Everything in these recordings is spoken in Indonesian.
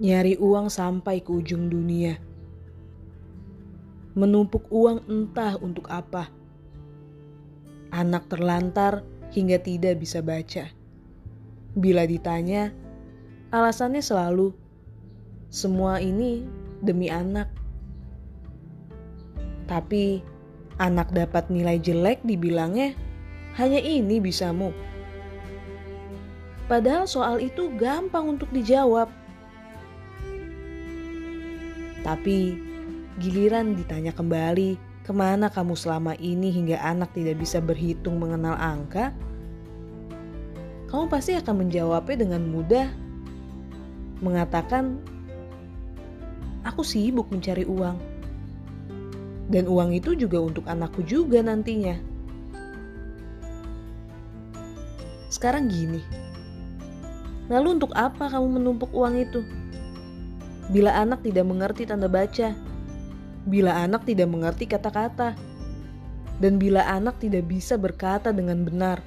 nyari uang sampai ke ujung dunia, menumpuk uang entah untuk apa. Anak terlantar hingga tidak bisa baca. Bila ditanya, alasannya selalu semua ini demi anak. Tapi anak dapat nilai jelek dibilangnya hanya ini bisamu. Padahal soal itu gampang untuk dijawab. Tapi giliran ditanya kembali ke mana kamu selama ini hingga anak tidak bisa berhitung mengenal angka, kamu pasti akan menjawabnya dengan mudah mengatakan, "Aku sibuk mencari uang." Dan uang itu juga untuk anakku juga nantinya. Sekarang gini. Lalu untuk apa kamu menumpuk uang itu? Bila anak tidak mengerti tanda baca, bila anak tidak mengerti kata-kata, dan bila anak tidak bisa berkata dengan benar.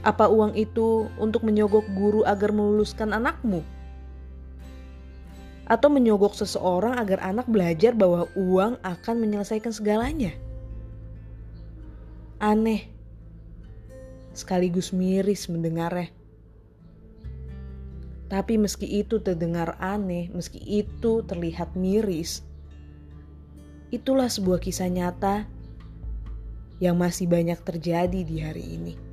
Apa uang itu untuk menyogok guru agar meluluskan anakmu? atau menyogok seseorang agar anak belajar bahwa uang akan menyelesaikan segalanya. Aneh, sekaligus miris mendengarnya. Tapi meski itu terdengar aneh, meski itu terlihat miris, itulah sebuah kisah nyata yang masih banyak terjadi di hari ini.